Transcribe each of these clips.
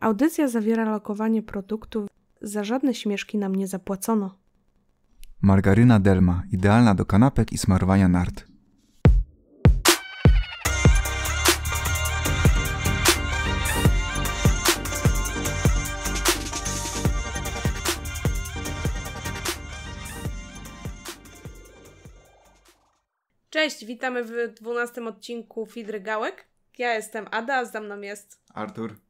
Audycja zawiera lokowanie produktów. Za żadne śmieszki nam nie zapłacono. Margaryna Delma, idealna do kanapek i smarowania nart. Cześć, witamy w dwunastym odcinku Fidry Gałek. Ja jestem Ada, a za mną jest Artur.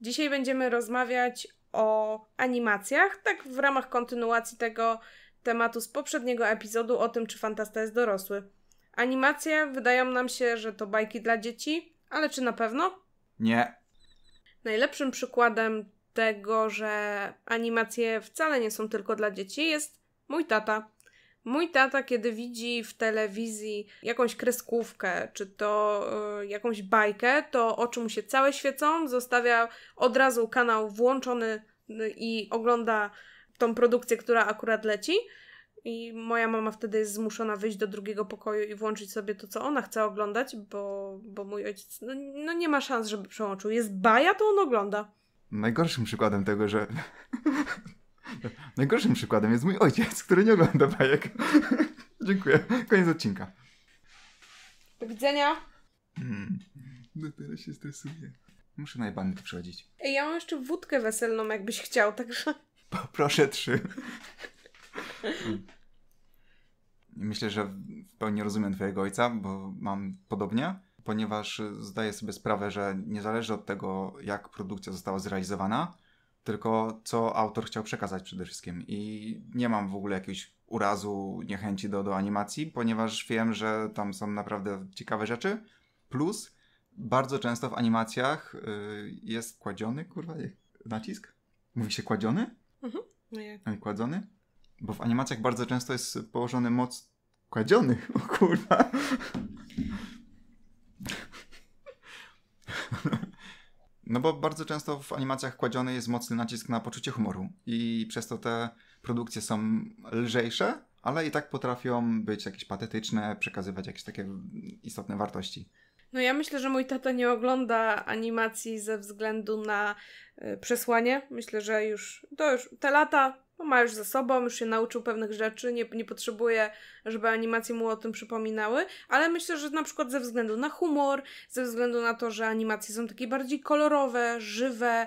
Dzisiaj będziemy rozmawiać o animacjach, tak w ramach kontynuacji tego tematu z poprzedniego epizodu o tym, czy fantasta jest dorosły. Animacje wydają nam się, że to bajki dla dzieci, ale czy na pewno? Nie. Najlepszym przykładem tego, że animacje wcale nie są tylko dla dzieci, jest mój tata. Mój tata, kiedy widzi w telewizji jakąś kreskówkę, czy to y, jakąś bajkę, to oczy mu się całe świecą, zostawia od razu kanał włączony y, i ogląda tą produkcję, która akurat leci. I moja mama wtedy jest zmuszona wyjść do drugiego pokoju i włączyć sobie to, co ona chce oglądać, bo, bo mój ojciec no, no nie ma szans, żeby przełączył. Jest baja, to on ogląda. Najgorszym przykładem tego, że Najgorszym przykładem jest mój ojciec, który nie ogląda bajek. Dziękuję. Koniec odcinka. Do widzenia. Hmm. No teraz się stresuję. Muszę na jebany tu przychodzić. Ej, ja mam jeszcze wódkę weselną, jakbyś chciał, także... Poproszę trzy. Myślę, że w pełni rozumiem twojego ojca, bo mam podobnie, ponieważ zdaję sobie sprawę, że nie zależy od tego, jak produkcja została zrealizowana, tylko co autor chciał przekazać przede wszystkim. I nie mam w ogóle jakiegoś urazu, niechęci do, do animacji, ponieważ wiem, że tam są naprawdę ciekawe rzeczy. Plus, bardzo często w animacjach y, jest kładziony, kurwa, nacisk? Mówi się kładziony? Mhm. No nie kładzony? Bo w animacjach bardzo często jest położony moc kładziony. O kurwa. No bo bardzo często w animacjach kładziony jest mocny nacisk na poczucie humoru i przez to te produkcje są lżejsze, ale i tak potrafią być jakieś patetyczne, przekazywać jakieś takie istotne wartości. No ja myślę, że mój tata nie ogląda animacji ze względu na y, przesłanie. Myślę, że już to już te lata no, ma już za sobą, już się nauczył pewnych rzeczy, nie, nie potrzebuje, żeby animacje mu o tym przypominały, ale myślę, że na przykład ze względu na humor, ze względu na to, że animacje są takie bardziej kolorowe, żywe,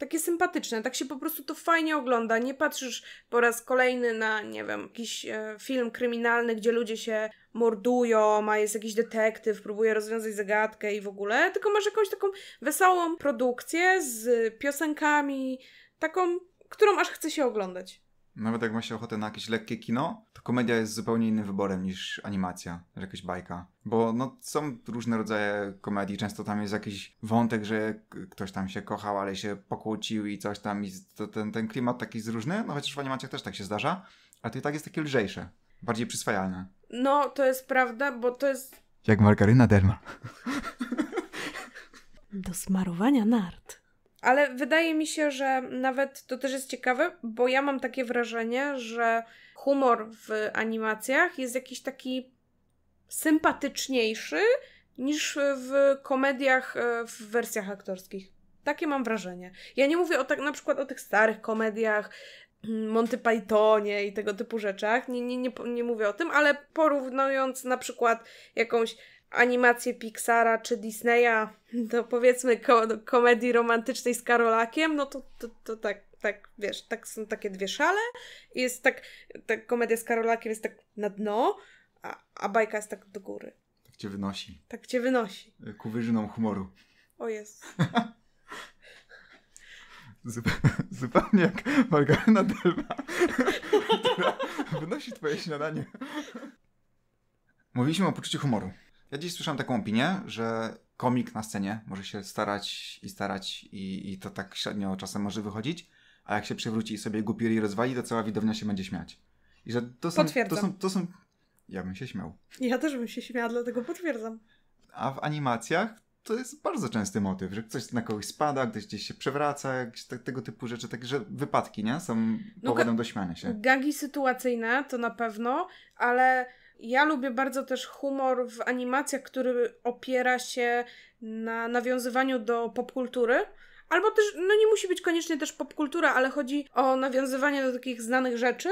takie sympatyczne, tak się po prostu to fajnie ogląda. Nie patrzysz po raz kolejny na, nie wiem, jakiś e, film kryminalny, gdzie ludzie się mordują, a jest jakiś detektyw, próbuje rozwiązać zagadkę i w ogóle, tylko masz jakąś taką wesołą produkcję z piosenkami, taką którą aż chce się oglądać. Nawet jak ma się ochotę na jakieś lekkie kino, to komedia jest zupełnie innym wyborem niż animacja, że jakaś bajka. Bo no, są różne rodzaje komedii, często tam jest jakiś wątek, że ktoś tam się kochał, ale się pokłócił i coś tam, i to, ten, ten klimat taki jest różny, no chociaż w animacjach też tak się zdarza, ale to i tak jest takie lżejsze, bardziej przyswajalne. No, to jest prawda, bo to jest... Jak margaryna derma. Do smarowania nart. Ale wydaje mi się, że nawet to też jest ciekawe, bo ja mam takie wrażenie, że humor w animacjach jest jakiś taki sympatyczniejszy niż w komediach e, w wersjach aktorskich. Takie mam wrażenie. Ja nie mówię o tak na przykład o tych starych komediach, mm, Monty Pythonie i tego typu rzeczach. Nie, nie, nie, nie mówię o tym, ale porównując na przykład jakąś animację Pixara czy Disneya do powiedzmy ko komedii romantycznej z Karolakiem, no to, to, to tak, tak, wiesz, tak są takie dwie szale. Jest tak, ta komedia z Karolakiem jest tak na dno, a, a bajka jest tak do góry. Tak cię wynosi. Tak cię wynosi. Ku wyżynom humoru. O jest. Zupełnie jak Margaryna Delma, która wynosi twoje śniadanie. Mówiliśmy o poczuciu humoru. Ja dziś słyszałem taką opinię, że komik na scenie może się starać i starać i, i to tak średnio czasem może wychodzić, a jak się przewróci i sobie głupi rozwali, to cała widownia się będzie śmiać. I że to są, Potwierdzam. To są, to są... Ja bym się śmiał. Ja też bym się śmiała, dlatego potwierdzam. A w animacjach to jest bardzo częsty motyw, że ktoś na kogoś spada, ktoś gdzieś się przewraca, jakieś te, tego typu rzeczy, także wypadki, nie? Są no, powodem do śmiania się. Gagi sytuacyjne to na pewno, ale ja lubię bardzo też humor w animacjach, który opiera się na nawiązywaniu do popkultury, Albo też, no nie musi być koniecznie też popkultura, ale chodzi o nawiązywanie do takich znanych rzeczy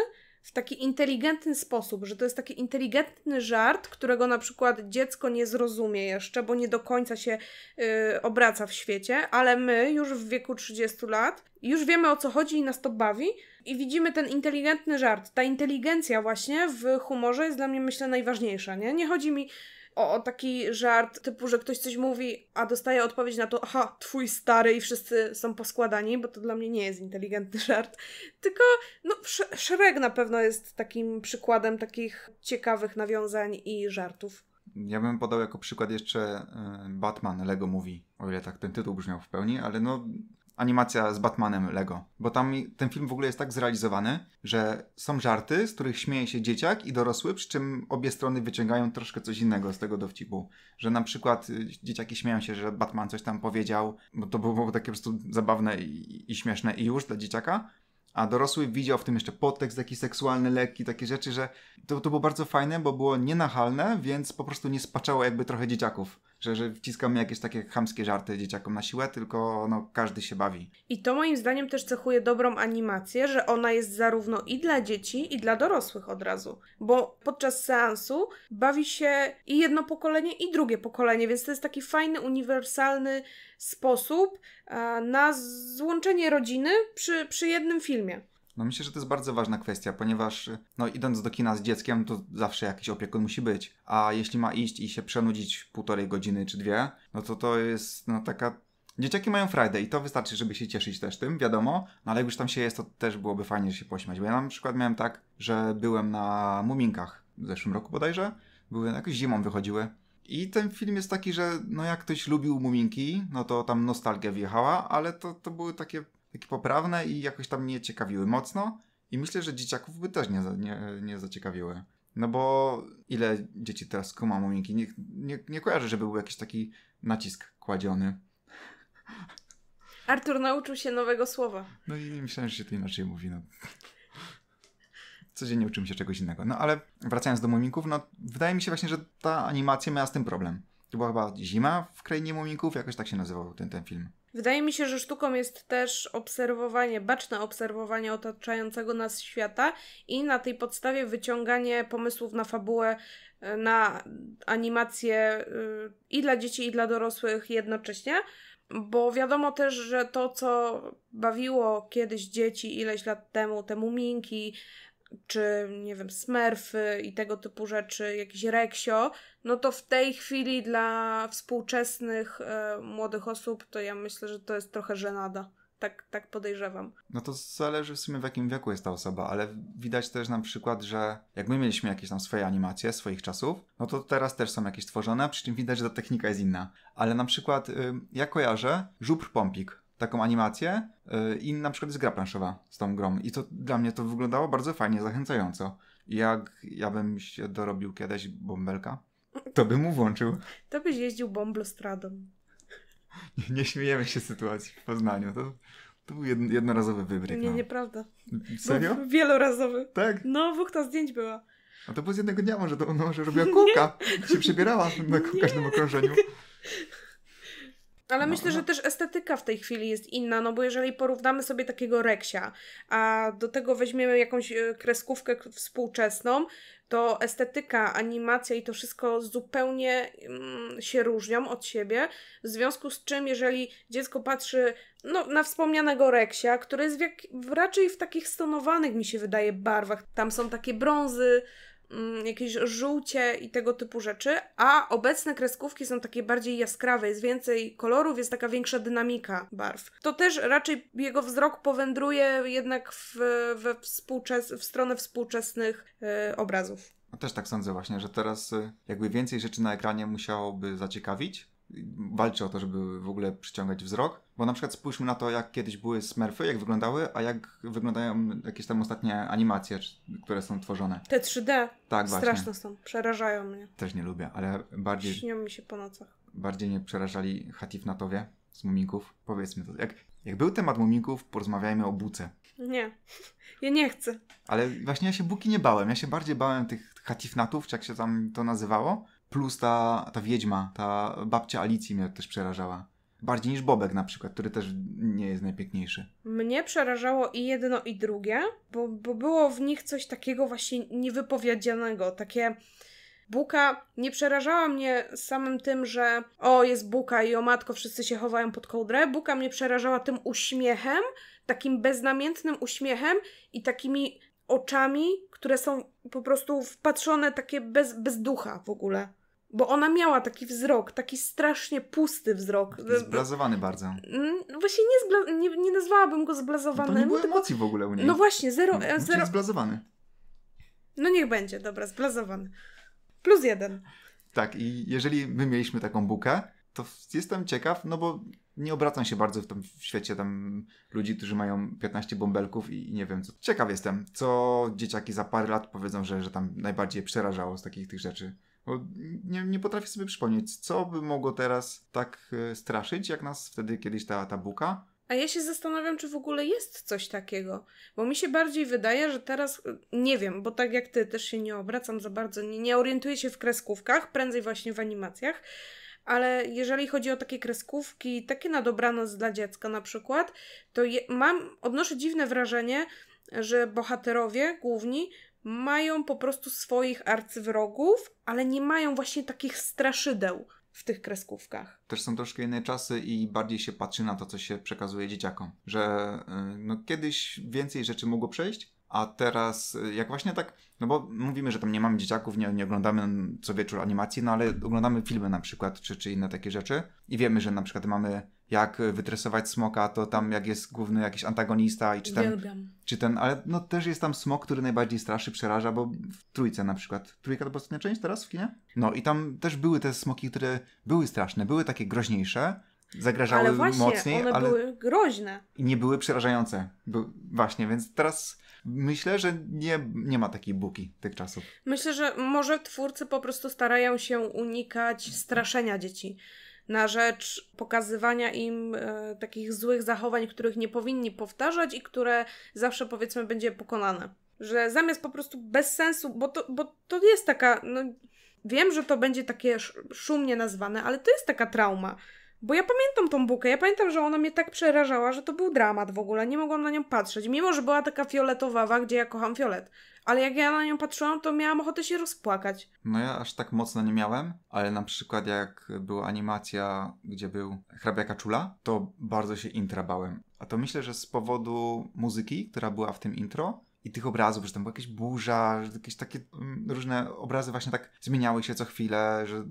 w taki inteligentny sposób, że to jest taki inteligentny żart, którego na przykład dziecko nie zrozumie jeszcze, bo nie do końca się yy, obraca w świecie, ale my już w wieku 30 lat już wiemy o co chodzi i nas to bawi i widzimy ten inteligentny żart. Ta inteligencja właśnie w humorze jest dla mnie myślę najważniejsza, nie? Nie chodzi mi o, o, taki żart typu, że ktoś coś mówi, a dostaje odpowiedź na to, aha, twój stary i wszyscy są poskładani, bo to dla mnie nie jest inteligentny żart. Tylko, no, Shrek na pewno jest takim przykładem takich ciekawych nawiązań i żartów. Ja bym podał jako przykład jeszcze y, Batman Lego Movie, o ile tak ten tytuł brzmiał w pełni, ale no animacja z Batmanem Lego. Bo tam ten film w ogóle jest tak zrealizowany, że są żarty, z których śmieje się dzieciak i dorosły, przy czym obie strony wyciągają troszkę coś innego z tego dowcipu. Że na przykład y, dzieciaki śmieją się, że Batman coś tam powiedział, bo to było takie po prostu zabawne i, i śmieszne i już dla dzieciaka, a dorosły widział w tym jeszcze podtekst taki seksualny, lekki, takie rzeczy, że to, to było bardzo fajne, bo było nienachalne, więc po prostu nie spaczało jakby trochę dzieciaków że, że wciskamy jakieś takie chamskie żarty dzieciakom na siłę, tylko no, każdy się bawi. I to moim zdaniem też cechuje dobrą animację, że ona jest zarówno i dla dzieci, i dla dorosłych od razu. Bo podczas seansu bawi się i jedno pokolenie, i drugie pokolenie, więc to jest taki fajny, uniwersalny sposób na złączenie rodziny przy, przy jednym filmie. No myślę, że to jest bardzo ważna kwestia, ponieważ no idąc do kina z dzieckiem, to zawsze jakiś opiekun musi być. A jeśli ma iść i się przenudzić półtorej godziny czy dwie, no to to jest no taka... Dzieciaki mają Friday i to wystarczy, żeby się cieszyć też tym, wiadomo, no ale jak już tam się jest, to też byłoby fajnie, że się pośmiać. Bo ja na przykład miałem tak, że byłem na Muminkach w zeszłym roku bodajże, były jakoś zimą wychodziły. I ten film jest taki, że no jak ktoś lubił Muminki, no to tam nostalgia wjechała, ale to, to były takie takie poprawne i jakoś tam nie ciekawiły mocno. I myślę, że dzieciaków by też nie, nie, nie zaciekawiły. No bo ile dzieci teraz kuma muminki? Nie, nie, nie kojarzę, żeby był jakiś taki nacisk kładziony. Artur nauczył się nowego słowa. No i myślałem, że się to inaczej mówi. No. Codziennie uczymy się czegoś innego. No ale wracając do muminków, no wydaje mi się właśnie, że ta animacja miała z tym problem. To była chyba zima w krainie muminków, jakoś tak się nazywał ten, ten film. Wydaje mi się, że sztuką jest też obserwowanie, baczne obserwowanie otaczającego nas świata i na tej podstawie wyciąganie pomysłów na fabułę, e, na animację e, i dla dzieci, i dla dorosłych jednocześnie. Bo wiadomo też, że to, co bawiło kiedyś dzieci ileś lat temu, te muminki, czy nie wiem, smurfy i tego typu rzeczy, jakiś reksio, no to w tej chwili dla współczesnych e, młodych osób to ja myślę, że to jest trochę żenada. Tak, tak podejrzewam. No to zależy w sumie w jakim wieku jest ta osoba, ale widać też na przykład, że jak my mieliśmy jakieś tam swoje animacje swoich czasów, no to teraz też są jakieś tworzone, przy czym widać, że ta technika jest inna. Ale na przykład y, ja kojarzę żubr pompik taką animację yy, i na przykład jest gra planszowa z tą grą. I to dla mnie to wyglądało bardzo fajnie, zachęcająco. Jak ja bym się dorobił kiedyś bąbelka, to bym mu włączył. To byś jeździł bomblostradą. Nie, nie śmiejemy się z sytuacji w Poznaniu. To, to był jednorazowy wybryk. Nie, no. nieprawda. Serio? Był wielorazowy. Tak? No, wuchta zdjęć była. A to było z jednego dnia może, to, no, może robiła kółka. się przebierała na każdym okrążeniu. Ale no, myślę, no. że też estetyka w tej chwili jest inna, no bo jeżeli porównamy sobie takiego reksia, a do tego weźmiemy jakąś e, kreskówkę współczesną, to estetyka, animacja i to wszystko zupełnie mm, się różnią od siebie. W związku z czym, jeżeli dziecko patrzy no, na wspomnianego reksia, który jest w jak, raczej w takich stonowanych, mi się wydaje, barwach, tam są takie brązy, jakieś żółcie i tego typu rzeczy, a obecne kreskówki są takie bardziej jaskrawe, jest więcej kolorów, jest taka większa dynamika barw. To też raczej jego wzrok powędruje jednak w, we współczes w stronę współczesnych yy, obrazów. No też tak sądzę właśnie, że teraz y, jakby więcej rzeczy na ekranie musiałoby zaciekawić, walczy o to, żeby w ogóle przyciągać wzrok. Bo na przykład spójrzmy na to, jak kiedyś były smurfy, jak wyglądały, a jak wyglądają jakieś tam ostatnie animacje, które są tworzone. Te 3D. Tak, Straszne właśnie. są. Przerażają mnie. Też nie lubię, ale bardziej... Śnią mi się po nocach. Bardziej mnie przerażali Hatifnatowie z Muminków. Powiedzmy to. Jak, jak był temat Muminków, porozmawiajmy o Buce. Nie. Ja nie chcę. Ale właśnie ja się Buki nie bałem. Ja się bardziej bałem tych Hatifnatów, czy jak się tam to nazywało Plus ta, ta wiedźma, ta babcia Alicji mnie też przerażała. Bardziej niż Bobek na przykład, który też nie jest najpiękniejszy. Mnie przerażało i jedno, i drugie, bo, bo było w nich coś takiego właśnie niewypowiedzianego, takie... Buka nie przerażała mnie samym tym, że o, jest buka i o matko, wszyscy się chowają pod kołdrę. Buka mnie przerażała tym uśmiechem, takim beznamiętnym uśmiechem i takimi oczami, które są po prostu wpatrzone takie bez, bez ducha w ogóle. Bo ona miała taki wzrok, taki strasznie pusty wzrok. Zblazowany bardzo. Mm, właśnie nie, zbla- nie, nie nazwałabym go zblazowanym. No to nie było tylko... emocji w ogóle u niej. No właśnie, zero... No, zero... zblazowany. No niech będzie, dobra, zblazowany. Plus jeden. Tak, i jeżeli my mieliśmy taką bukę, to jestem ciekaw, no bo nie obracam się bardzo w tym w świecie tam ludzi, którzy mają 15 bąbelków i, i nie wiem co. Ciekaw jestem, co dzieciaki za parę lat powiedzą, że, że tam najbardziej przerażało z takich tych rzeczy. Nie, nie potrafię sobie przypomnieć, co by mogło teraz tak e, straszyć, jak nas wtedy kiedyś ta, ta buka. A ja się zastanawiam, czy w ogóle jest coś takiego. Bo mi się bardziej wydaje, że teraz, nie wiem, bo tak jak ty też się nie obracam za bardzo, nie, nie orientuję się w kreskówkach, prędzej właśnie w animacjach. Ale jeżeli chodzi o takie kreskówki, takie na dobranoc dla dziecka na przykład, to je, mam, odnoszę dziwne wrażenie, że bohaterowie główni mają po prostu swoich arcywrogów, ale nie mają właśnie takich straszydeł w tych kreskówkach. Też są troszkę inne czasy i bardziej się patrzy na to, co się przekazuje dzieciakom. Że y, no, kiedyś więcej rzeczy mogło przejść, a teraz, y, jak właśnie tak, no bo mówimy, że tam nie mamy dzieciaków, nie, nie oglądamy co wieczór animacji, no ale oglądamy filmy na przykład, czy, czy inne takie rzeczy i wiemy, że na przykład mamy jak wytresować smoka, to tam jak jest główny jakiś antagonista i czy ten, czy ten, ale no też jest tam smok, który najbardziej straszy, przeraża, bo w trójce na przykład. Trójka to była ostatnia część teraz w kinie? No i tam też były te smoki, które były straszne, były takie groźniejsze, zagrażały ale właśnie, mocniej, one ale były groźne. i nie były przerażające. By, właśnie, więc teraz myślę, że nie, nie ma takiej buki tych czasów. Myślę, że może twórcy po prostu starają się unikać straszenia dzieci na rzecz pokazywania im e, takich złych zachowań, których nie powinni powtarzać i które zawsze powiedzmy będzie pokonane. Że zamiast po prostu bez sensu, bo to, bo to jest taka, no, wiem, że to będzie takie sz- szumnie nazwane, ale to jest taka trauma. Bo ja pamiętam tą bukę, ja pamiętam, że ona mnie tak przerażała, że to był dramat w ogóle, nie mogłam na nią patrzeć. Mimo, że była taka fioletowawa, gdzie ja kocham fiolet. Ale jak ja na nią patrzyłam, to miałam ochotę się rozpłakać. No ja aż tak mocno nie miałem, ale na przykład jak była animacja, gdzie był hrabiaka czula, to bardzo się intra bałem. A to myślę, że z powodu muzyki, która była w tym intro i tych obrazów, że tam była jakaś burza, że jakieś takie mm, różne obrazy właśnie tak zmieniały się co chwilę, że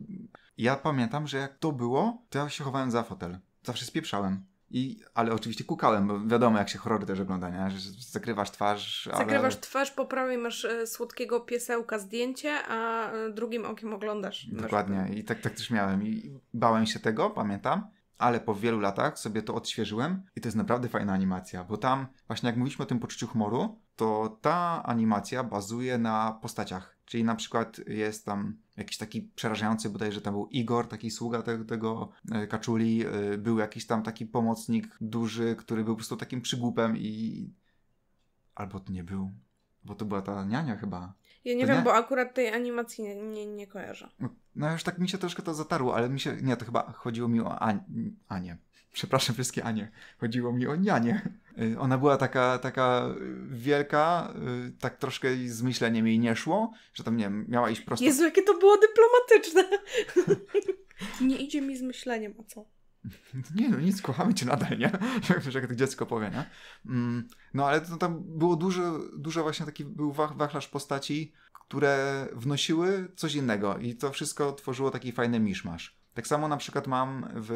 ja pamiętam, że jak to było, to ja się chowałem za fotel. Zawsze spieprzałem. I, ale oczywiście kukałem, bo wiadomo jak się horrory też ogląda, nie? że zakrywasz twarz. ale- Zakrywasz twarz, po prawej masz e, słodkiego piesełka zdjęcie, a e, drugim okiem oglądasz. Dokładnie. I tak, tak też miałem. I bałem się tego, pamiętam. Ale po wielu latach sobie to odświeżyłem i to jest naprawdę fajna animacja, bo tam właśnie jak mówiliśmy o tym poczuciu humoru, to ta animacja bazuje na postaciach. Czyli na przykład jest tam jakiś taki przerażający, bodajże tam był Igor, taki sługa te, tego e, kaczuli, e, był jakiś tam taki pomocnik duży, który był po prostu takim przygłupem i... Albo to nie był, bo to była ta niania chyba. Ja nie To wiem, nie? bo akurat tej animacji nie, nie, nie kojarzę. No, No już tak mi się troszkę to zatarło, ale mi się. Nie, to chyba chodziło mi o Ani- Anię. Przepraszam wszystkie Anie. Chodziło mi o nianię. Y, Ona była taka, taka wielka, y, tak troszkę z myśleniem jej nie szło, że tam nie wiem, miała iść prosto. Jezu, jakie to było dyplomatyczne! nie idzie mi z myśleniem, a co? Nie no, nic, kochamy cię nadal, nie? Jak, to dziecko powie, nie? Mm, No ale to tam było dużo, dużo właśnie taki był wach, wachlarz postaci, które wnosiły coś innego i to wszystko tworzyło taki fajny miszmasz. Tak samo na przykład mam w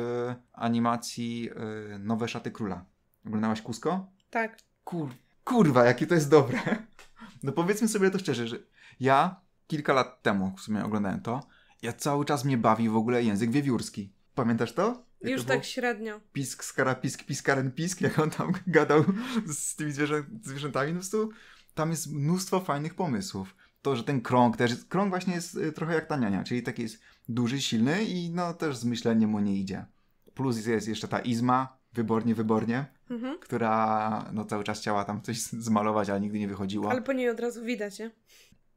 animacji y, Nowe Szaty Króla. Oglądałaś Kusko? Tak. Kur, kurwa, jakie to jest dobre. No powiedzmy sobie to szczerze, że ja kilka lat temu w sumie oglądałem to, ja cały czas mnie bawi w ogóle język wiewiórski. Pamiętasz to? Jak Już to tak średnio. pisk, skara, pisk, piskaren, pisk, jak on tam gadał z tymi zwierzę, zwierzętami, no po prostu tam jest mnóstwo fajnych pomysłów. To, że ten krąg też, krąg właśnie jest y, trochę jak ta niania, czyli taki jest duży, silny i no też z myśleniem mu nie idzie. Plus jest jeszcze ta Izma, wybornie, wybornie, Mhm. która no cały czas chciała tam coś zmalować, ale nigdy nie wychodziła. Ale po niej od razu widać, nie?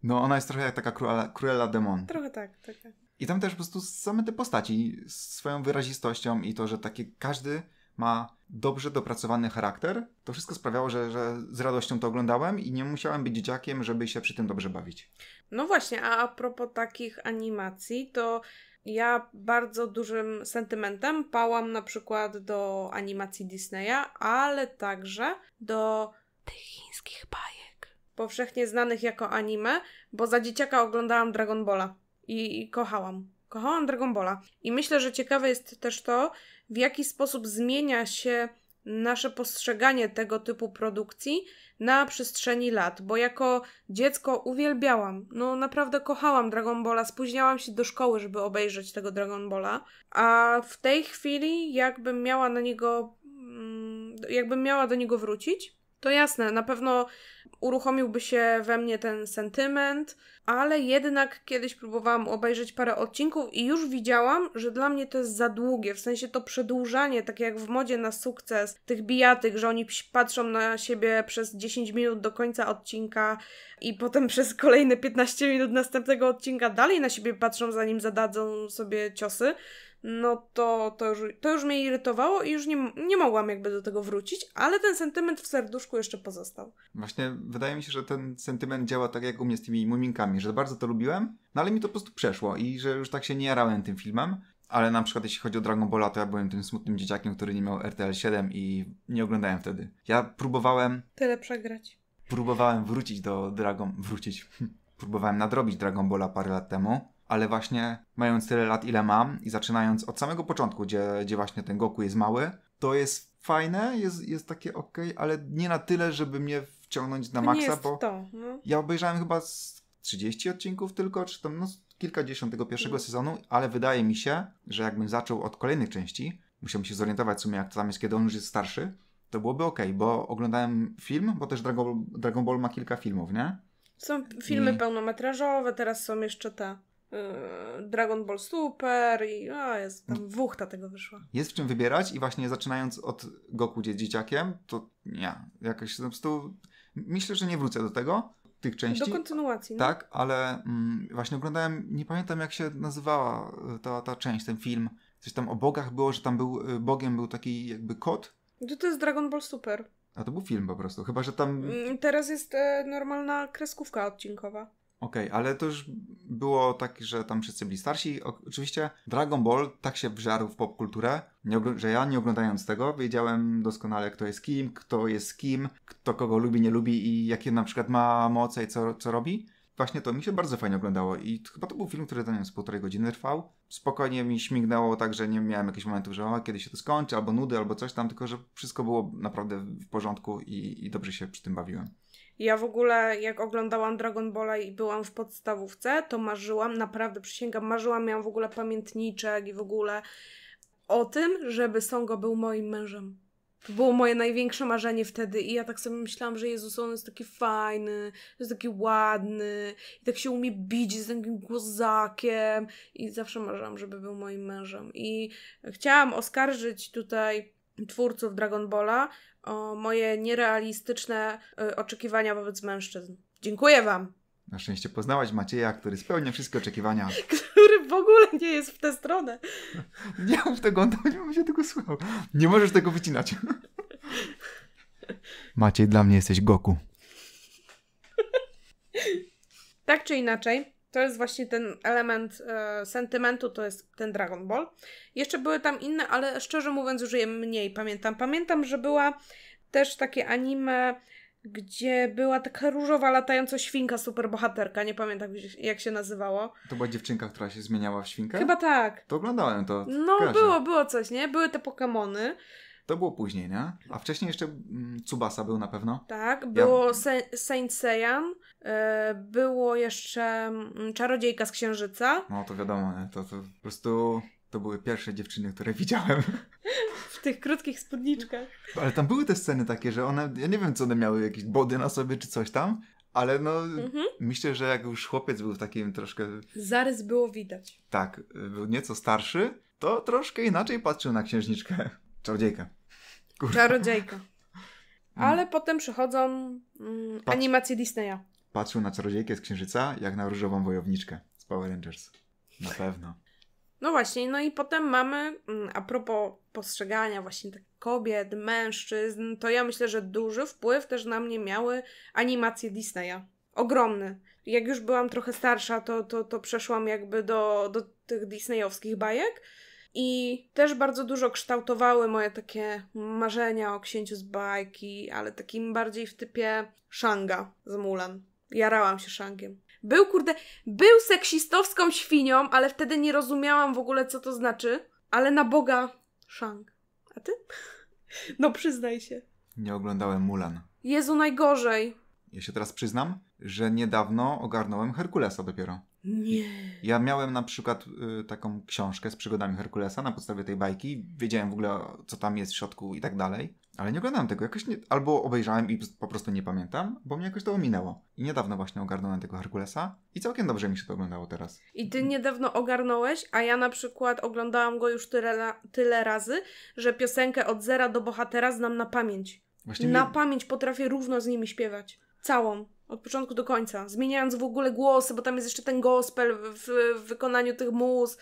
No ona jest trochę jak taka Cruella, Cruella Demon. Trochę tak, tak. tak. I tam też po prostu same te postaci swoją wyrazistością i to, że takie każdy ma dobrze dopracowany charakter, to wszystko sprawiało, że, że z radością to oglądałem i nie musiałem być dzieciakiem, żeby się przy tym dobrze bawić. No właśnie, a a propos takich animacji, to ja bardzo dużym sentymentem pałam na przykład do animacji Disneya, ale także do tych chińskich bajek. Powszechnie znanych jako anime, bo za dzieciaka oglądałam Dragon Balla i, i kochałam. Kochałam Dragon Balla. I myślę, że ciekawe jest też to, w jaki sposób zmienia się nasze postrzeganie tego typu produkcji na przestrzeni lat, bo jako dziecko uwielbiałam, no naprawdę kochałam Dragon Balla, spóźniałam się do szkoły, żeby obejrzeć tego Dragon Balla, a w tej chwili jakbym miała na niego, mm, jakbym miała do niego wrócić, to jasne, na pewno uruchomiłby się we mnie ten sentyment, ale jednak kiedyś próbowałam obejrzeć parę odcinków i już widziałam, że dla mnie to jest za długie, w sensie to przedłużanie, tak jak w modzie na sukces, tych bijatyk, że oni patrzą na siebie przez 10 minut do końca odcinka i potem przez kolejne 15 minut następnego odcinka dalej na siebie patrzą, zanim zadadzą sobie ciosy no to, to, już, to już mnie irytowało i już nie, nie mogłam jakby do tego wrócić, ale ten sentyment w serduszku jeszcze pozostał. Właśnie wydaje mi się, że ten sentyment działa tak jak u mnie z tymi muminkami, że bardzo to lubiłem, no ale mi to po prostu przeszło i że już tak się nie jarałem tym filmem. Ale na przykład jeśli chodzi o Dragon Balla, to ja byłem tym smutnym dzieciakiem, który nie miał RTL 7 i nie oglądałem wtedy. Ja próbowałem... Tyle przegrać. Próbowałem wrócić do Dragon... Wrócić. próbowałem nadrobić Dragon Balla parę lat temu ale właśnie mając tyle lat, ile mam i zaczynając od samego początku, gdzie, gdzie właśnie ten Goku jest mały, to jest fajne, jest, jest takie ok, ale nie na tyle, żeby mnie wciągnąć na maksa, bo to. No. ja obejrzałem chyba z 30 odcinków tylko, czy tam no, kilkadziesiąt tego pierwszego Mm. sezonu, ale wydaje mi się, że jakbym zaczął od kolejnych części, musiałbym się zorientować w sumie, jak to tam jest, kiedy on już jest starszy, to byłoby ok, bo oglądałem film, bo też Dragon, Dragon Ball ma kilka filmów, nie? Są filmy I- pełnometrażowe, teraz są jeszcze te Dragon Ball Super i o, jest tam wuchta tego wyszła. jest w czym wybierać i właśnie zaczynając od Goku dzie- dzieciakiem, to nie, jakoś po prostu myślę, że nie wrócę do tego, tych części. Do kontynuacji. No. Tak, ale mm, właśnie oglądałem, nie pamiętam jak się nazywała y, ta, ta część, ten film. Coś tam o bogach było, że tam był, y, bogiem był taki jakby kot, To, to jest Dragon Ball Super. a to był film po prostu, chyba, że tam... Okej, Mm, Teraz jest e, normalna kreskówka odcinkowa. ale to już było tak, że tam wszyscy byli starsi. Oczywiście Dragon Ball tak się wżarł w popkulturę, że ja nie oglądając tego wiedziałem doskonale kto jest kim, kto jest kim, kto kogo lubi, nie lubi i jakie na przykład ma moce i co, co robi. Właśnie to mi się bardzo fajnie oglądało i chyba to był film, który wiem, z półtorej godziny trwał. Spokojnie mi śmignęło tak, że nie miałem jakichś momentów, że o, kiedy się to skończy, albo nudy, albo coś tam, tylko że wszystko było naprawdę w porządku i, i dobrze się przy tym bawiłem. Ja w ogóle, jak oglądałam Dragon Balla i byłam w podstawówce, to marzyłam, naprawdę przysięgam, marzyłam, miałam w ogóle pamiętniczek i w ogóle o tym, żeby Songo był moim mężem. To było moje największe marzenie wtedy i ja tak sobie myślałam, że Jezus, on jest taki fajny, jest taki ładny i tak się umie bić z takim głozakiem i zawsze marzyłam, żeby był moim mężem. I chciałam oskarżyć tutaj twórców Dragon Balla o moje nierealistyczne y, oczekiwania wobec mężczyzn. Dziękuję Wam, Na szczęście poznałaś Macieja, który spełnia wszystkie oczekiwania. który w ogóle nie jest w tę stronę. Nie mów tego, on to nie będzie tego słuchał. Nie możesz tego wycinać. Maciej, dla mnie jesteś Goku. Tak czy inaczej, to jest właśnie ten element e, sentymentu, to jest ten Dragon Ball. Jeszcze były tam inne, ale szczerze mówiąc już je mniej pamiętam. Pamiętam, że była też takie anime, gdzie była taka różowa latająca świnka superbohaterka. Nie pamiętam jak się nazywało. To była dziewczynka, która się zmieniała w świnkę? Chyba tak. To oglądałem to. No, było, było coś, nie? Były te Pokemony, To było później, nie? A wcześniej jeszcze mm, Tsubasa był na pewno. tak? Było Se- Saint Seiyan, e, było jeszcze mm, Czarodziejka z Księżyca. No to wiadomo, nie? To, to po prostu to były pierwsze dziewczyny, które widziałem. W tych krótkich spódniczkach. Ale tam były te sceny takie, że one, ja nie wiem co one miały, jakieś body na sobie czy coś tam, ale no Mhm. myślę, że jak już chłopiec był takim troszkę, Zarys było widać. tak, był nieco starszy, to troszkę inaczej patrzył na księżniczkę. Czarodziejkę. Kurwa. Czarodziejka. Ale potem przychodzą mm, Patrz. animacje Disneya. Patrzył na czarodziejkę z księżyca, jak na różową wojowniczkę z Power Rangers. Na pewno. No właśnie, no i potem mamy, mm, a propos postrzegania właśnie tak kobiet, mężczyzn, to ja myślę, że duży wpływ też na mnie miały animacje Disneya. Ogromny. Jak już byłam trochę starsza, to, to, to przeszłam jakby do, do tych disneyowskich bajek i też bardzo dużo kształtowały moje takie marzenia o księciu z bajki, ale takim bardziej w typie Shanga z Mulan. Jarałam się Shangiem. Był, kurde, był seksistowską świnią, ale wtedy nie rozumiałam w ogóle, co to znaczy. Ale na Boga, Shang. A ty? No przyznaj się. Nie oglądałem Mulan. Jezu, najgorzej. Ja się teraz przyznam, że niedawno ogarnąłem Herkulesa dopiero. Nie. Ja miałem na przykład y, taką książkę z przygodami Herkulesa na podstawie tej bajki. Wiedziałem w ogóle, co tam jest w środku i tak dalej. Ale nie oglądałem tego. Jakoś nie, albo obejrzałem i po prostu nie pamiętam, bo mnie jakoś to ominęło. I niedawno właśnie ogarnąłem tego Herkulesa i całkiem dobrze mi się to oglądało teraz. I ty niedawno ogarnąłeś, a ja na przykład oglądałam go już tyle, tyle razy, że piosenkę od zera do bohatera znam na pamięć. Właśnie Na mnie- pamięć potrafię równo z nimi śpiewać. Całą. Od początku do końca. Zmieniając w ogóle głosy, bo tam jest jeszcze ten gospel w, w wykonaniu tych mus.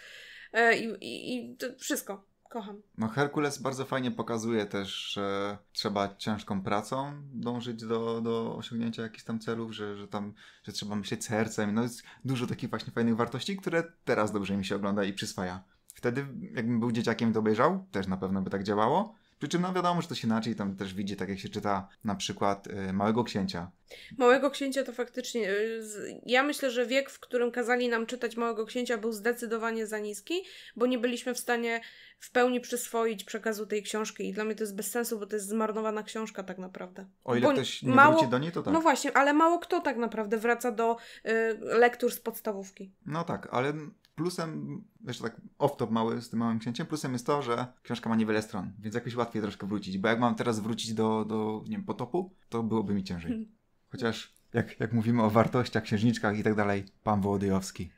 E, I, i, wszystko. Kocham. No Herkules bardzo fajnie pokazuje też, że trzeba ciężką pracą dążyć do, do osiągnięcia jakichś tam celów, że, że tam, że trzeba myśleć sercem. No jest dużo takich właśnie fajnych wartości, które teraz dobrze mi się ogląda i przyswaja. Wtedy, jakbym był dzieciakiem i to obejrzał, też na pewno by tak działało. Przy czym no wiadomo, że to się inaczej tam też widzi, tak jak się czyta na przykład y, Małego Księcia. Małego księcia to faktycznie. y, Ja myślę, że wiek, w którym kazali nam czytać Małego księcia, był zdecydowanie za niski, bo nie byliśmy w stanie w pełni przyswoić przekazu tej książki. I dla mnie to jest bez sensu, bo to jest zmarnowana książka tak naprawdę. O ile Bo ktoś nie mało- wróci do niej, to tak. No właśnie, ale mało kto tak naprawdę wraca do y, lektur z podstawówki. No tak, ale plusem, jeszcze tak off-top mały z tym małym księciem, plusem jest to, że książka ma niewiele stron, więc jakoś łatwiej troszkę wrócić. Bo jak mam teraz wrócić do, do nie wiem, potopu, to byłoby mi ciężej. Chociaż jak, jak mówimy o wartościach, księżniczkach i tak dalej, pan Wołodyjowski.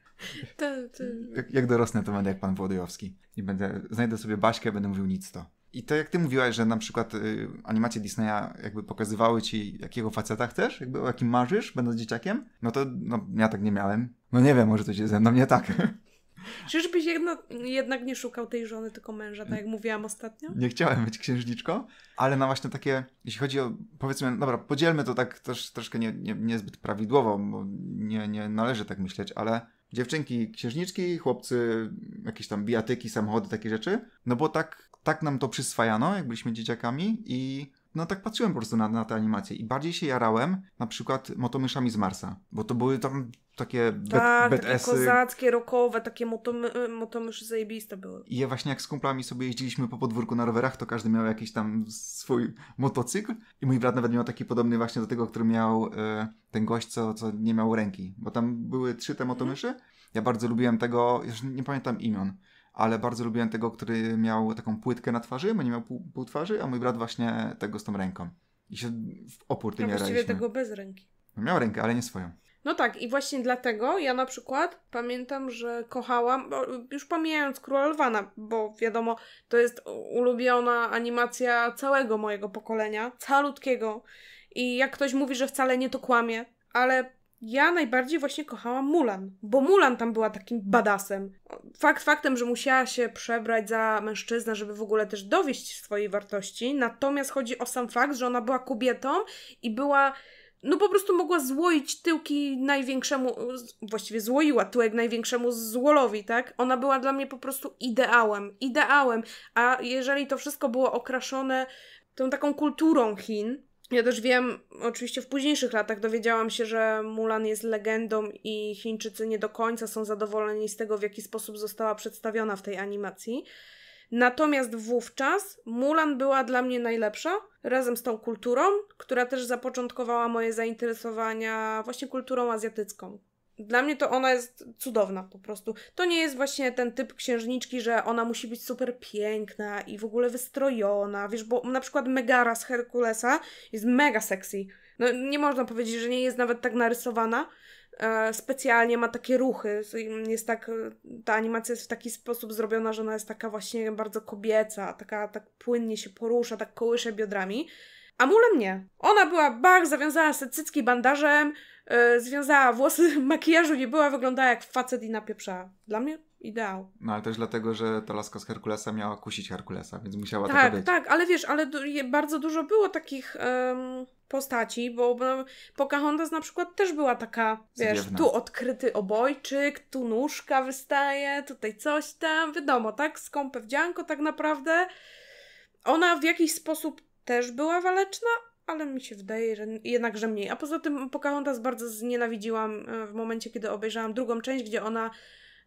To, to... Jak, jak dorosnę, to będę jak pan Wołodyjowski. I będę, znajdę sobie Baśkę, będę mówił nic to. I to jak ty mówiłaś, że na przykład y, animacje Disneya jakby pokazywały ci, jakiego faceta chcesz, jakby o jakim marzysz, będąc dzieciakiem, no to no, ja tak nie miałem. No nie wiem, może to się ze mną nie tak. Czyżbyś jedno, jednak nie szukał tej żony, tylko męża, tak jak mówiłam ostatnio? nie chciałem być księżniczką, ale na właśnie takie, jeśli chodzi o, powiedzmy, dobra, podzielmy to tak też troszkę nie, nie, niezbyt prawidłowo, bo nie, nie należy tak myśleć, ale dziewczynki księżniczki, chłopcy jakieś tam bijatyki, samochody, takie rzeczy, no bo tak, tak nam to przyswajano, jak byliśmy dzieciakami i no tak patrzyłem po prostu na, na te animacje i bardziej się jarałem na przykład motomyszami z Marsa, bo to były tam takie bet, Tak, takie BTS-y. kozackie, rokowe, takie motomy, motomyszy zajebiste były. I ja właśnie jak z kumplami sobie jeździliśmy po podwórku na rowerach, to każdy miał jakiś tam swój motocykl. I mój brat nawet miał taki podobny właśnie do tego, który miał e, ten gość, co, co nie miał ręki. Bo tam były trzy te motomyszy. Ja bardzo lubiłem tego, już nie pamiętam imion, ale bardzo lubiłem tego, który miał taką płytkę na twarzy, bo nie miał pół, pół twarzy, a mój brat właśnie tego z tą ręką. I się w opór tym właściwie jaraliśmy. tego bez ręki. No, miał rękę, ale nie swoją. No tak, i właśnie dlatego ja na przykład pamiętam, że kochałam, już pomijając Króla Lwana, bo wiadomo, to jest ulubiona animacja całego mojego pokolenia, calutkiego. I jak ktoś mówi, że wcale nie to kłamie, ale ja najbardziej właśnie kochałam Mulan, bo Mulan tam była takim badasem. Fakt faktem, że musiała się przebrać za mężczyznę, żeby w ogóle też dowieść swojej wartości, natomiast chodzi o sam fakt, że ona była kobietą i była no po prostu mogła złoić tyłki największemu, właściwie złoiła tyłek największemu złolowi, tak? Ona była dla mnie po prostu ideałem, ideałem. A jeżeli to wszystko było okraszone tą taką kulturą Chin, ja też wiem, oczywiście w późniejszych latach dowiedziałam się, że Mulan jest legendą i Chińczycy nie do końca są zadowoleni z tego, w jaki sposób została przedstawiona w tej animacji. Natomiast wówczas Mulan była dla mnie najlepsza, razem z tą kulturą, która też zapoczątkowała moje zainteresowania właśnie kulturą azjatycką. Dla mnie to ona jest cudowna po prostu. To nie jest właśnie ten typ księżniczki, że ona musi być super piękna i w ogóle wystrojona, wiesz, bo na przykład Megara z Herkulesa jest mega sexy. No nie można powiedzieć, że nie jest nawet tak narysowana, e, specjalnie ma takie ruchy. Jest tak, ta animacja jest w taki sposób zrobiona, że ona jest taka właśnie bardzo kobieca, taka tak płynnie się porusza, tak kołysze biodrami. A Mulan nie. Ona była bach, zawiązała sobie cycki bandażem, e, związała włosy, makijażu nie była, wyglądała jak facet i napieprzała. Dla mnie ideał. No ale też dlatego, że ta laska z Herkulesa miała kusić Herkulesa, więc musiała tak, taka być. Tak, ale wiesz, ale bardzo dużo było takich em, postaci, bo bo Pocahontas na przykład też była taka, wiesz, Zwiewna. tu odkryty obojczyk, tu nóżka wystaje, tutaj coś tam, wiadomo, tak, skąpe wdzianko tak naprawdę. Ona w jakiś sposób też była waleczna, ale mi się wydaje, że jednak, że mniej. A poza tym Pocahontas bardzo znienawidziłam e, w momencie, kiedy obejrzałam drugą część, gdzie ona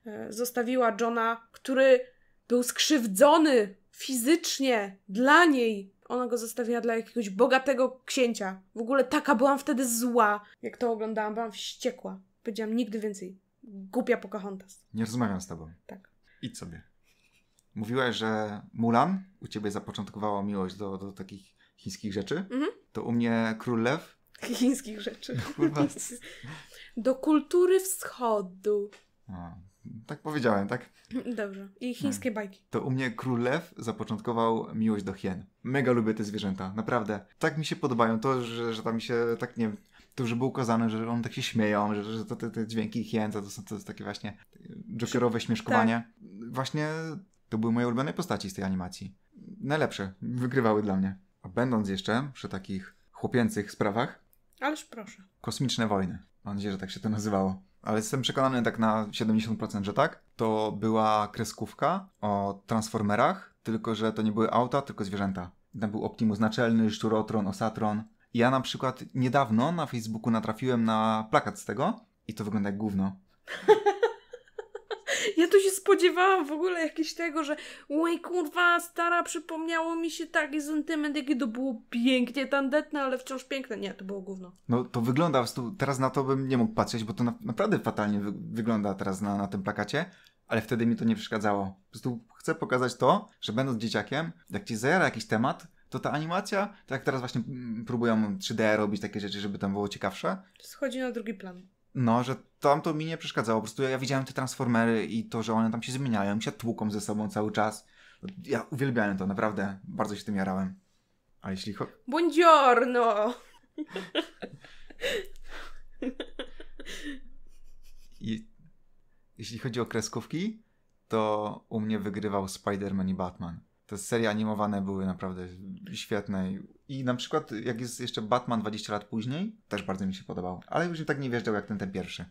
e, zostawiła Johna, który był skrzywdzony fizycznie dla niej. Ona go zostawiła dla jakiegoś bogatego księcia. W ogóle taka byłam wtedy zła. Jak to oglądałam, byłam wściekła. Powiedziałam nigdy więcej. Głupia Pocahontas. Nie rozmawiam z tobą. Tak. Idź sobie. Mówiłaś, że Mulan u ciebie zapoczątkowało miłość do, do takich chińskich rzeczy. Mhm. To u mnie Król Lew. Chińskich rzeczy. Kurwa. Do kultury wschodu. A, tak powiedziałem, tak? Dobrze. I chińskie bajki. To u mnie Król Lew zapoczątkował miłość do hien. Mega lubię te zwierzęta, naprawdę. Tak mi się podobają. To, że, że tam się tak nie to, że było ukazane, że one tak się śmieją, że, że to te, te dźwięki hien, to, są to jest takie właśnie jokerowe śmieszkowanie. Właśnie to były moje ulubione postaci z tej animacji. Najlepsze. Wygrywały dla mnie. A będąc jeszcze przy takich chłopięcych sprawach, Ależ proszę. Kosmiczne Wojny. Mam nadzieję, że tak się to nazywało. Ale jestem przekonany tak na 70%, że tak. To była kreskówka o Transformerach, tylko że to nie były auta, tylko zwierzęta. Tam był Optimus Naczelny, Szczurotron, Osatron. I ja na przykład niedawno na Facebooku natrafiłem na plakat z tego i to wygląda jak gówno. Ja tu się spodziewałam w ogóle jakiegoś tego, że oj kurwa, stara, przypomniało mi się taki sentyment, jakie to było pięknie tandetne, ale wciąż piękne. Nie, to było gówno. No to wygląda, po prostu teraz na to bym nie mógł patrzeć, bo to na, naprawdę fatalnie wy, wygląda teraz na, na tym plakacie, ale wtedy mi to nie przeszkadzało. Po prostu chcę pokazać to, że będąc dzieciakiem, jak ci zajara jakiś temat, to ta animacja, tak jak teraz właśnie mm, próbują 3D robić takie rzeczy, żeby tam było ciekawsze, Schodzi na drugi plan. No, że tam to mi nie przeszkadzało. Po prostu ja, ja widziałem te transformery i to, że one tam się zmieniają, się tłuką ze sobą cały czas. Ja uwielbiałem to, naprawdę. Bardzo się tym jarałem. A jeśli chodzi... Buongiorno! I jeśli chodzi o kreskówki, to u mnie wygrywał Spider-Man i Batman. Te serie animowane były naprawdę świetne. I na przykład, jak jest jeszcze Batman 20 lat później, też bardzo mi się podobał. Ale już tak nie wjeżdżał jak ten, ten pierwszy.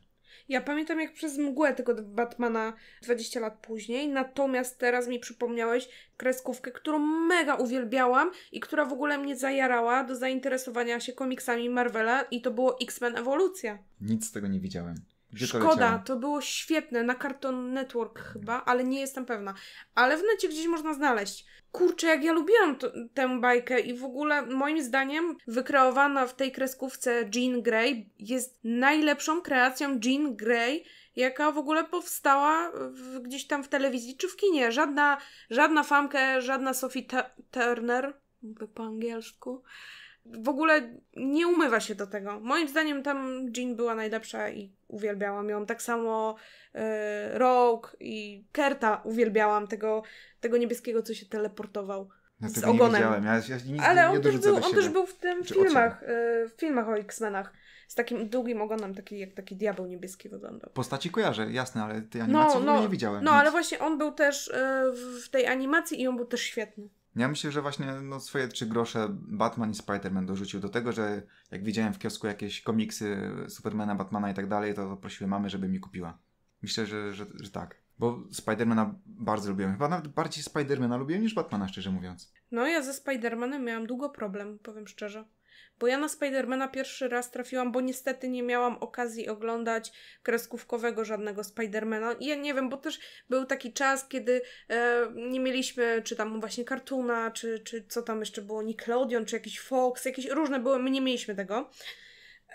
Ja pamiętam jak przez mgłę tego Batmana 20 lat później, natomiast teraz mi przypomniałeś kreskówkę, którą mega uwielbiałam i która w ogóle mnie zajarała do zainteresowania się komiksami Marvela i to było X-Men Ewolucja. Nic z tego nie widziałem. Gdzie to Szkoda, leciało? to było świetne, na Cartoon Network chyba, ale nie jestem pewna. Ale w necie gdzieś można znaleźć. Kurczę, jak ja lubiłam to, tę bajkę i w ogóle moim zdaniem wykreowana w tej kreskówce Jean Grey jest najlepszą kreacją Jean Grey, jaka w ogóle powstała w, gdzieś tam w telewizji czy w kinie. Żadna, żadna famkę, żadna Sophie Turner, po angielsku, w ogóle nie umywa się do tego. Moim zdaniem tam Jean była najlepsza i uwielbiałam ją. Tak samo e, Rogue i Kerta uwielbiałam, tego, tego niebieskiego, co się teleportował. Ja z nie ogonem. widziałem. Ja, ja nic Ale nie on też, był, on też był w tym Czy filmach, e, w filmach o X-Menach. Z takim długim ogonem, taki jak taki diabeł niebieski wyglądał. Postaci kojarzę, jasne, ale tej animacji w ogóle nie widziałem. No, nic. ale właśnie on był też e, w tej animacji i on był też świetny. Ja myślę, że właśnie no, swoje trzy grosze Batman i Spider-Man dorzucił do tego, że jak widziałem w kiosku jakieś komiksy Supermana, Batmana i tak dalej, to prosiłem mamy, żeby mi kupiła. Myślę, że, że, że tak. Bo Spidermana bardzo lubiłem. Chyba nawet bardziej Spidermana lubiłem niż Batmana, szczerze mówiąc. No, ja ze Spider-Manem miałam długo problem, powiem szczerze. Bo ja na Spidermana pierwszy raz trafiłam, bo niestety nie miałam okazji oglądać kreskówkowego żadnego Spidermana. I ja nie wiem, bo też był taki czas, kiedy e, nie mieliśmy, czy tam właśnie Cartoona, czy, czy co tam jeszcze było, Nickelodeon, czy jakiś Fox, jakieś różne były, my nie mieliśmy tego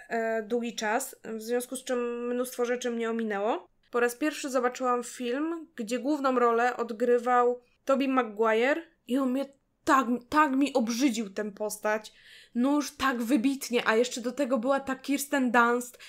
e, długi czas, w związku z czym mnóstwo rzeczy mnie ominęło. Po raz pierwszy zobaczyłam film, gdzie główną rolę odgrywał Tobey Maguire i on mnie tak, tak mi obrzydził tę postać. No już tak wybitnie, a jeszcze do tego była ta Kirsten Dunst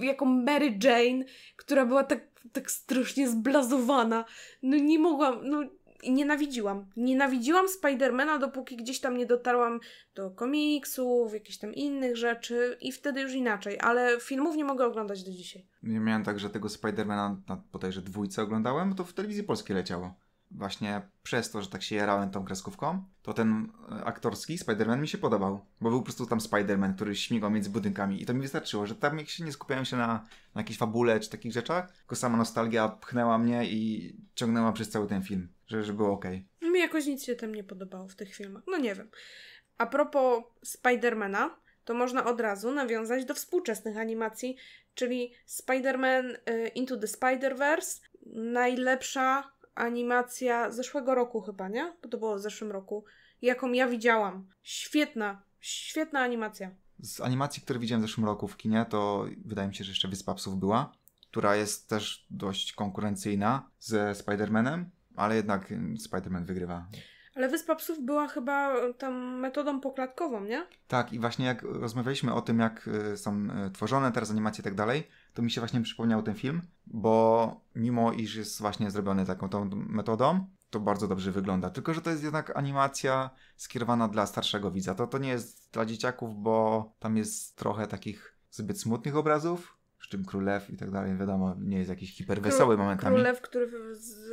jako Mary Jane, która była tak, tak strasznie zblazowana. No nie mogłam, no nienawidziłam. Nienawidziłam Spidermana, dopóki gdzieś tam nie dotarłam do komiksów, jakichś tam innych rzeczy i wtedy już inaczej, ale filmów nie mogę oglądać do dzisiaj. Ja miałem tak, że tego Spidermana na bodajże dwójce oglądałem, to w telewizji polskiej leciało. Właśnie przez to, że tak się jarałem tą kreskówką, to ten e, aktorski Spider-Man mi się podobał. Bo był po prostu tam Spider-Man, który śmigał między budynkami i to mi wystarczyło, że tam się nie skupiałem się na, na jakiejś fabule czy takich rzeczach, tylko sama nostalgia pchnęła mnie i ciągnęła przez cały ten film, że, że było ok. Mi jakoś nic się tam nie podobało w tych filmach. No nie wiem. A propos Spidermana, to można od razu nawiązać do współczesnych animacji, czyli Spider-Man y, Into the Spider-Verse, najlepsza animacja zeszłego roku chyba, nie? Bo to było w zeszłym roku. Jaką ja widziałam. Świetna, świetna animacja. Z animacji, które widziałem w zeszłym roku w kinie, to wydaje mi się, że jeszcze Wyspa Psów była, która jest też dość konkurencyjna ze Spider-Manem, ale jednak Spider-Man wygrywa. Ale Wyspa Psów była chyba tam metodą poklatkową, nie? Tak, i właśnie jak rozmawialiśmy o tym, jak y, są y, tworzone teraz animacje i tak dalej, to mi się właśnie przypomniał ten film, bo mimo iż jest właśnie zrobiony taką tą metodą, to bardzo dobrze wygląda. Tylko, że to jest jednak animacja skierowana dla starszego widza. To, to nie jest dla dzieciaków, bo tam jest trochę takich zbyt smutnych obrazów, przy czym królew i tak dalej, wiadomo, nie jest jakiś hiperwesoły Kró- momentami. Królew, który z,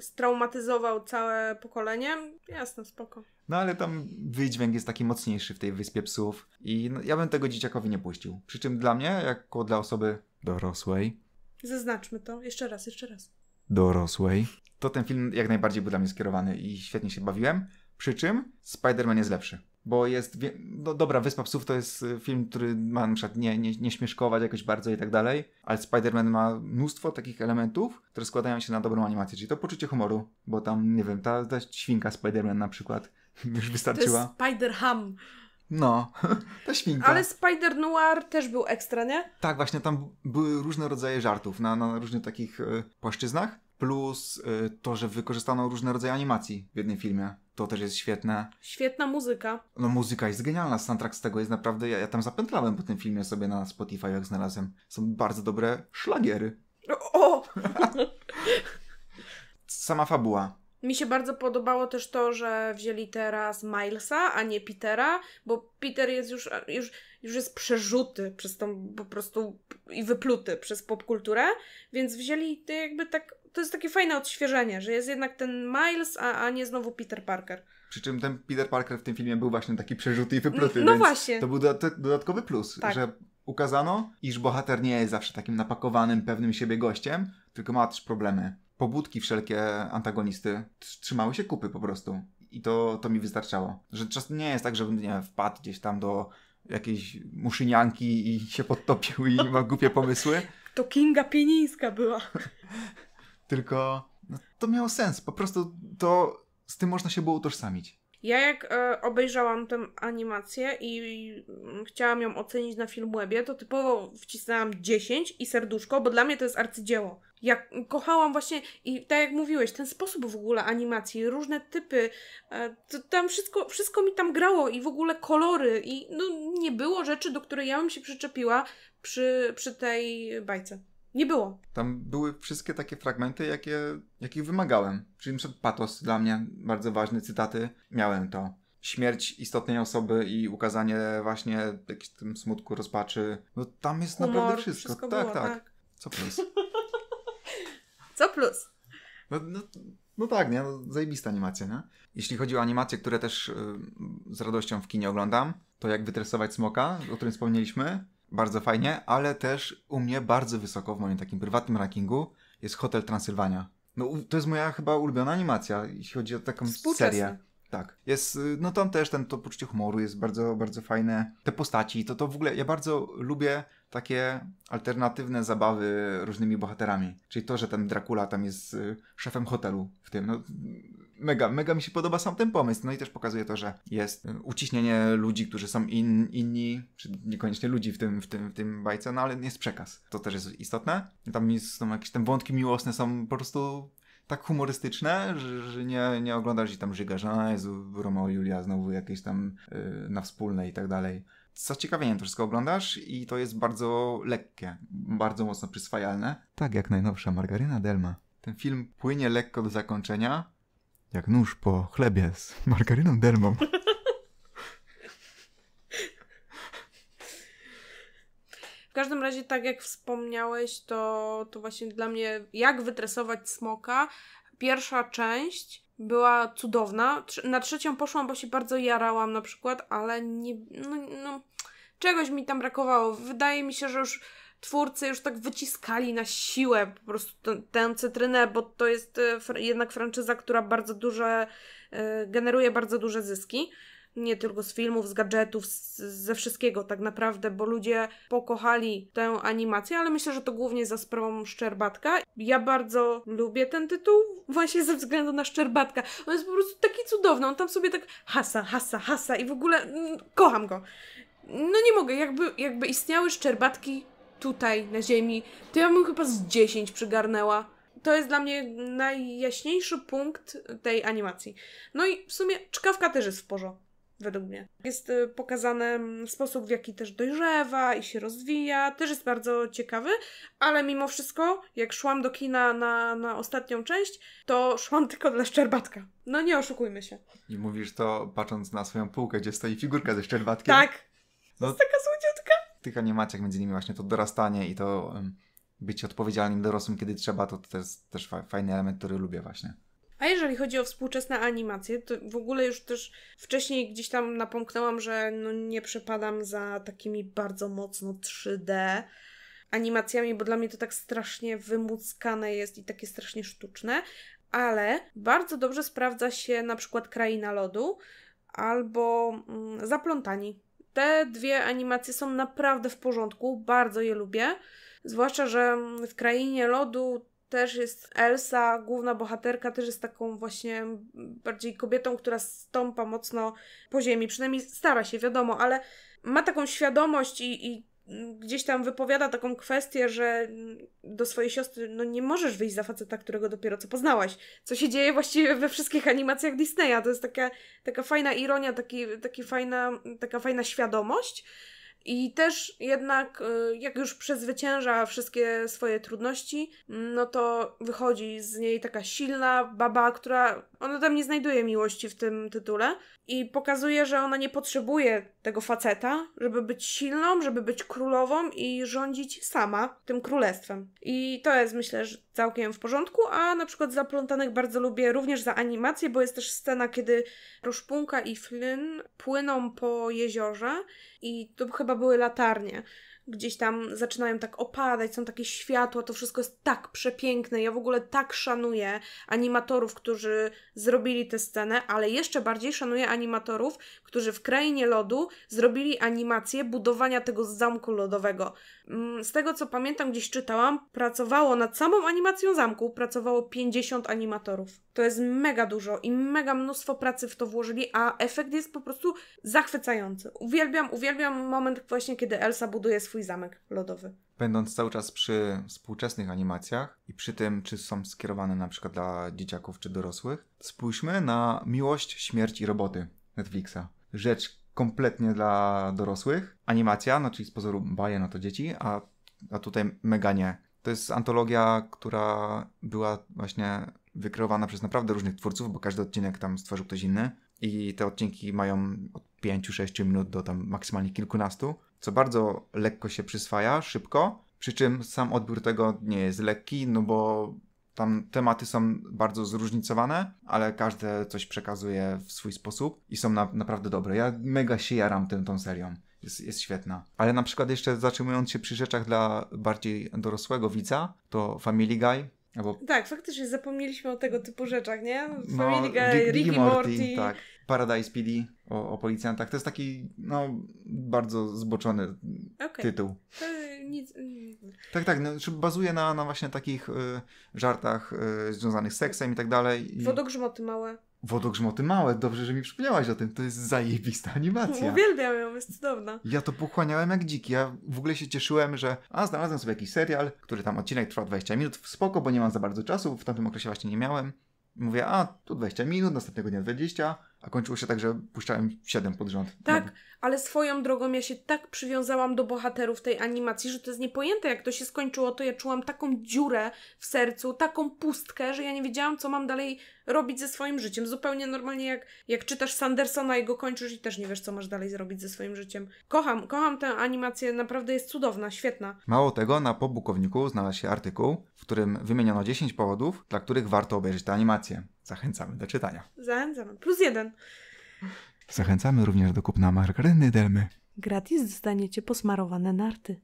straumatyzował całe pokolenie, jasne, spoko. No ale tam wydźwięk jest taki mocniejszy w tej Wyspie Psów i no, ja bym tego dzieciakowi nie puścił. Przy czym dla mnie, jako dla osoby dorosłej... Zaznaczmy to, jeszcze raz, jeszcze raz. Dorosłej. To ten film jak najbardziej był dla mnie skierowany i świetnie się bawiłem. Przy czym Spider-Man jest lepszy bo jest, no dobra, Wyspa Psów to jest y, film, który ma na przykład nie, nie, nie śmieszkować jakoś bardzo i tak dalej, ale Spider-Man ma mnóstwo takich elementów, które składają się na dobrą animację, czyli to poczucie humoru, bo tam, nie wiem, ta, ta świnka Spider-Man na przykład już wystarczyła. To jest Spider-Ham. No, ta świnka. Ale Spider Noir też był ekstra, nie? Tak, właśnie tam były różne rodzaje żartów na, na różnych takich y, płaszczyznach plus y, to, że wykorzystano różne rodzaje animacji w jednym filmie. To też jest świetne. Świetna muzyka. No muzyka jest genialna, soundtrack z tego jest naprawdę, ja, ja tam zapętlałem po tym filmie sobie na Spotify, jak znalazłem. Są bardzo dobre szlagiery. O! Sama fabuła. Mi się bardzo podobało też to, że wzięli teraz Milesa, a nie Petera, bo Peter jest już, już, już jest przerzuty przez tą po prostu i wypluty przez popkulturę, więc wzięli jakby tak to jest takie fajne odświeżenie, że jest jednak ten Miles, a, a nie znowu Peter Parker. Przy czym ten Peter Parker w tym filmie był właśnie taki przerzuty i wypluty. No, no właśnie. To był dodatkowy plus, tak. że ukazano, iż bohater nie jest zawsze takim napakowanym, pewnym siebie gościem, tylko ma też problemy. Pobudki wszelkie antagonisty trzymały się kupy po prostu. I to, to mi wystarczało. Że czasem nie jest tak, żebym nie wpadł gdzieś tam do jakiejś muszynianki i się podtopił i ma głupie pomysły. To Kinga Pienińska była. Tylko no, to miało sens. Po prostu to z tym można się było utożsamić. Ja jak e, obejrzałam tę animację i, i chciałam ją ocenić na Filmwebie, to typowo wcisnęłam 10 i serduszko, bo dla mnie to jest arcydzieło. Ja kochałam właśnie i tak jak mówiłeś, ten sposób w ogóle animacji, różne typy, e, tam wszystko, wszystko mi tam grało i w ogóle kolory i no, nie było rzeczy, do której ja bym się przyczepiła przy, przy tej bajce. Nie było. Tam były wszystkie takie fragmenty, jakie, jakich wymagałem. Czyli np. patos dla mnie, bardzo ważne cytaty. Miałem to. Śmierć istotnej osoby i ukazanie właśnie jakiegoś tym smutku, rozpaczy. No tam jest Humor, naprawdę wszystko. wszystko tak, było, tak, tak. Co plus? Co plus? No, no, no tak, nie? No, zajebista animacja, nie? Jeśli chodzi o animacje, które też y, z radością w kinie oglądam, to jak wytresować smoka, o którym wspomnieliśmy, bardzo fajnie, ale też u mnie bardzo wysoko w moim takim prywatnym rankingu jest Hotel Transylwania. No to jest moja chyba ulubiona animacja, jeśli chodzi o taką serię. Tak. Jest, y, no tam też ten, to poczucie humoru jest bardzo, bardzo fajne. Te postaci, to to w ogóle, ja bardzo lubię takie alternatywne zabawy różnymi bohaterami. Czyli to, że ten Dracula tam jest y, szefem hotelu w tym. No, mega, mega mi się podoba sam ten pomysł. No i też pokazuje to, że jest y, uciśnienie ludzi, którzy są in, inni, czy niekoniecznie ludzi w tym, w, tym, w tym bajce, no ale jest przekaz. To też jest istotne. Tam są jakieś tam wątki miłosne, są po prostu tak humorystyczne, że, że nie, nie oglądasz i tam żygasz, że Jezu, Romeo i Julia znowu jakieś tam yy, na wspólne i tak dalej. Z zaciekawieniem to wszystko oglądasz i to jest bardzo lekkie, bardzo mocno przyswajalne. Tak jak najnowsza Margaryna Delma. Ten film płynie lekko do zakończenia, Jak nóż po chlebie z margaryną dermą. W każdym razie, tak jak wspomniałeś, to, to właśnie dla mnie, jak wytresować smoka, pierwsza część była cudowna. Na trzecią poszłam, bo się bardzo jarałam na przykład, ale nie, no, no czegoś mi tam brakowało. Wydaje mi się, że już twórcy już tak wyciskali na siłę po prostu tę, cytrynę, bo to jest e, jednak franczyza, która bardzo duże, e, generuje bardzo duże zyski. Nie tylko z filmów, z gadżetów, z, ze wszystkiego tak naprawdę, bo ludzie pokochali tę animację, ale myślę, że to głównie za sprawą Szczerbatka. Ja bardzo lubię ten tytuł właśnie ze względu na Szczerbatka. On jest po prostu taki cudowny, on tam sobie tak hasa, hasa, hasa i w ogóle mm, kocham go. No nie mogę, jakby, jakby istniały Szczerbatki tutaj na ziemi, to ja bym chyba z 10 przygarnęła. To jest dla mnie najjaśniejszy punkt tej animacji. No i w sumie czkawka też jest w porządku według mnie. Jest y, pokazany sposób, w jaki też dojrzewa i się rozwija, też jest bardzo ciekawy, ale mimo wszystko, jak szłam do kina na, na ostatnią część, to szłam tylko dla Szczerbatka. No nie oszukujmy się. I mówisz to patrząc na swoją półkę, gdzie stoi figurka ze Szczerbatkiem? Tak. No, to jest taka słodziutka. Tych animacjach między innymi właśnie to dorastanie i to być odpowiedzialnym dorosłym, kiedy trzeba, to, to jest też fajny element, który lubię właśnie. A jeżeli chodzi o współczesne animacje, to w ogóle już też wcześniej gdzieś tam napomknęłam, że no nie przepadam za takimi bardzo mocno 3D animacjami, bo dla mnie to tak strasznie wymuckane jest i takie strasznie sztuczne, ale bardzo dobrze sprawdza się na przykład Kraina Lodu albo mm, Zaplątani. Te dwie animacje są naprawdę w porządku, bardzo je lubię. Zwłaszcza, że w Krainie Lodu też jest Elsa, główna bohaterka, też jest taką właśnie bardziej kobietą, która stąpa mocno po ziemi. Przynajmniej stara się, wiadomo, ale ma taką świadomość i, i gdzieś tam wypowiada taką kwestię, że do swojej siostry no nie możesz wyjść za faceta, którego dopiero co poznałaś. Co się dzieje właściwie we wszystkich animacjach Disneya. To jest taka, taka fajna ironia, taki, taki fajna, taka fajna świadomość. I też jednak, y, jak już przezwycięża wszystkie swoje trudności, no to wychodzi z niej taka silna baba, która. Ona tam nie znajduje miłości w tym tytule i pokazuje, że ona nie potrzebuje tego faceta, żeby być silną, żeby być królową i rządzić sama tym królestwem. I to jest, myślę, że całkiem w porządku, a na przykład Zaplątanych bardzo lubię również za animację, bo jest też scena, kiedy Ruszpunka i Flynn płyną po jeziorze i to chyba były latarnie gdzieś tam zaczynają tak opadać, są takie światła, to wszystko jest tak przepiękne. Ja w ogóle tak szanuję animatorów, którzy zrobili tę scenę, ale jeszcze bardziej szanuję animatorów, którzy w Krainie Lodu zrobili animację budowania tego zamku lodowego. Mm, z tego co pamiętam, gdzieś czytałam, pracowało nad samą animacją zamku, pracowało 50 animatorów. To jest mega dużo i mega mnóstwo pracy w to włożyli, a efekt jest po prostu zachwycający. Uwielbiam, uwielbiam moment właśnie, kiedy Elsa buduje swój zamek lodowy. Będąc cały czas przy współczesnych animacjach i przy tym, czy są skierowane na przykład dla dzieciaków czy dorosłych, spójrzmy na Miłość, Śmierć i Roboty Netflixa. Rzecz kompletnie dla dorosłych. Animacja, no czyli z pozoru baje, no to dzieci, a, a tutaj mega nie. To jest antologia, która była właśnie wykreowana przez naprawdę różnych twórców, bo każdy odcinek tam stworzył ktoś inny. I te odcinki mają od 5-6 minut do tam maksymalnie kilkunastu, co bardzo lekko się przyswaja, szybko. Przy czym sam odbiór tego nie jest lekki, no bo tam tematy są bardzo zróżnicowane, ale każde coś przekazuje w swój sposób i są na, naprawdę dobre. Ja mega się jaram tym, tą serią. Jest, jest świetna. Ale na przykład jeszcze zatrzymując się przy rzeczach dla bardziej dorosłego widza, to Family Guy. Albo... Tak, faktycznie zapomnieliśmy o tego typu rzeczach, nie? No, Family Guy, Ricky Morty. Morty. Tak. Paradise PD o, o, policjantach. To jest taki, no, bardzo zboczony okay. tytuł. To nic... Tak, tak, no, bazuje na, na właśnie takich y, żartach y, związanych z seksem i tak dalej. I... Wodogrzmoty małe. Wodogrzmoty małe, dobrze, że mi przypomniałaś o tym. To jest zajebista animacja. Uwielbiam ją, jest cudowna. Ja to pochłaniałem jak dziki. Ja w ogóle się cieszyłem, że a, znalazłem sobie jakiś serial, który tam odcinek trwa 20 minut. Spoko, bo nie mam za bardzo czasu. W tamtym okresie właśnie nie miałem. Mówię, a, tu 20 minut, następnego dnia 20 a kończyło się tak, że puszczałem 7 pod rząd. Tak, no. ale swoją drogą ja się tak przywiązałam do bohaterów tej animacji, że to jest niepojęte. Jak to się skończyło, to ja czułam taką dziurę w sercu, taką pustkę, że ja nie wiedziałam, co mam dalej robić ze swoim życiem. Zupełnie normalnie jak, jak czytasz Sandersona i go kończysz i też nie wiesz, co masz dalej zrobić ze swoim życiem. Kocham, kocham tę animację, naprawdę jest cudowna, świetna. Mało tego, na pobukowniku znalazł się artykuł, w którym wymieniono 10 powodów, dla których warto obejrzeć tę animację. Zachęcamy do czytania. Zachęcam. Plus jeden. Zachęcamy również do kupna margaryny Delmy. Gratis dostaniecie posmarowane narty.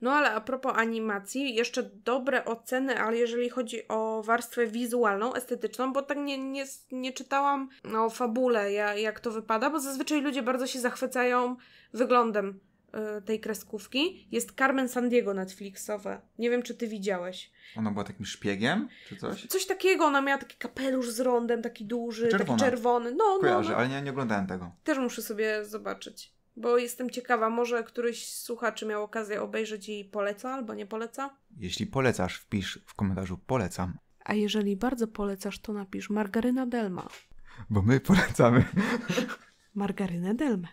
No ale a propos animacji, jeszcze dobre oceny, ale jeżeli chodzi o warstwę wizualną, estetyczną, bo tak nie, nie, nie czytałam o fabule, ja, jak to wypada, bo zazwyczaj ludzie bardzo się zachwycają wyglądem y, tej kreskówki. Jest Carmen Sandiego Netflixowe. Nie wiem, czy ty widziałeś. Ona była takim szpiegiem, czy coś? Coś takiego, ona miała taki kapelusz z rondem, taki duży, Czerwona. taki czerwony. No, Kojarzę, no, no. ale nie, nie oglądałem tego. Też muszę sobie zobaczyć. Bo jestem ciekawa, może któryś z słuchaczy miał okazję obejrzeć i poleca albo nie poleca? Jeśli polecasz, wpisz w komentarzu polecam, A jeżeli bardzo polecasz, to napisz Margaryna Delma. bo my polecamy. Margarynę Delmę.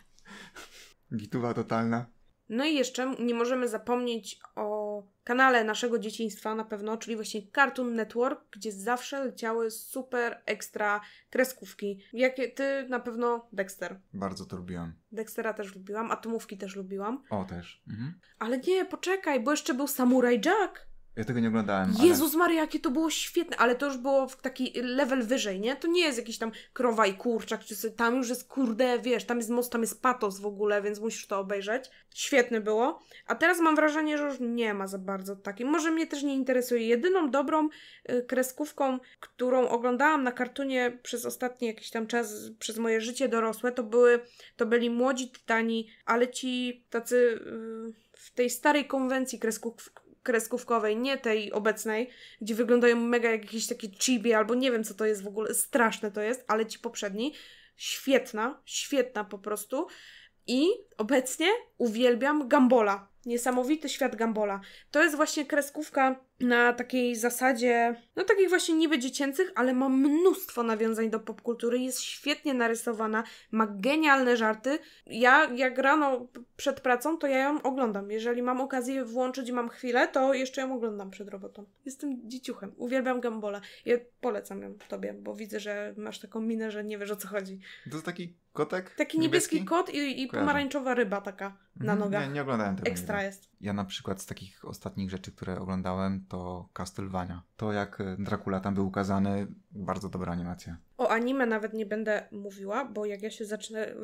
Gituwa totalna. No i jeszcze nie możemy zapomnieć o kanale naszego dzieciństwa na pewno, czyli właśnie Cartoon Network, gdzie zawsze leciały super ekstra kreskówki. Jakie ty na pewno Dexter. Bardzo to lubiłam. Dextera też lubiłam, Atomówki też lubiłam. O, też. Mhm. Ale nie, poczekaj, bo jeszcze był Samurai Jack. Ja tego nie oglądałem, ale... Jezus Maria, jakie to było świetne, ale to już było w taki level wyżej, nie? To nie jest jakiś tam krowa i kurczak, czy tam już jest kurde, wiesz, tam jest moc, tam jest patos w ogóle, więc musisz to obejrzeć. Świetne było. A teraz mam wrażenie, że już nie ma za bardzo takiej. Może mnie też nie interesuje. Jedyną dobrą y, kreskówką, którą oglądałam na kartunie przez ostatni jakiś tam czas, przez moje życie dorosłe, to były, to byli młodzi tytani, ale ci tacy y, w tej starej konwencji kresków, kreskówkowej, nie tej obecnej, gdzie wyglądają mega jak jakieś takie chibi, albo nie wiem co to jest w ogóle, straszne to jest, ale ci poprzedni, świetna, świetna po prostu. I obecnie uwielbiam Gambola. Niesamowity świat Gambola. To jest właśnie kreskówka na takiej zasadzie, no takich właśnie niby dziecięcych, ale ma mnóstwo nawiązań do popkultury, jest świetnie narysowana, ma genialne żarty. Ja jak rano przed pracą, to ja ją oglądam. Jeżeli mam okazję włączyć i mam chwilę, to jeszcze ją oglądam przed robotą. Jestem dzieciuchem. Uwielbiam Gambola. Ja polecam ją tobie, bo widzę, że masz taką minę, że nie wiesz o co chodzi. To jest taki kotek? Taki niebieski, kot i, i pomarańczowa ryba taka na Mhm. nogach. Nie, nie oglądałem tego. Ekstra nigdy. jest. Ja na przykład z takich ostatnich rzeczy, które oglądałem, to Castlevania. To jak e, Dracula tam był ukazany, bardzo dobra animacja. O anime nawet nie będę mówiła, bo jak ja się zacznę,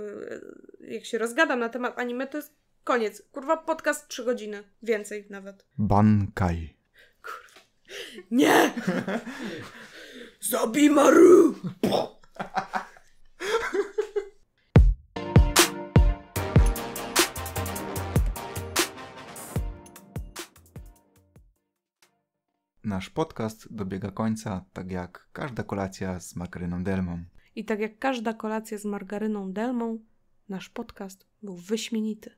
yy, jak się rozgadam na temat anime, to jest koniec. Kurwa, podcast 3 godziny. Więcej nawet. Bankai. Nie! Zabimaru! Nasz podcast dobiega końca, tak jak każda kolacja z margaryną Delmą. I tak jak każda kolacja z margaryną Delmą, nasz podcast był wyśmienity.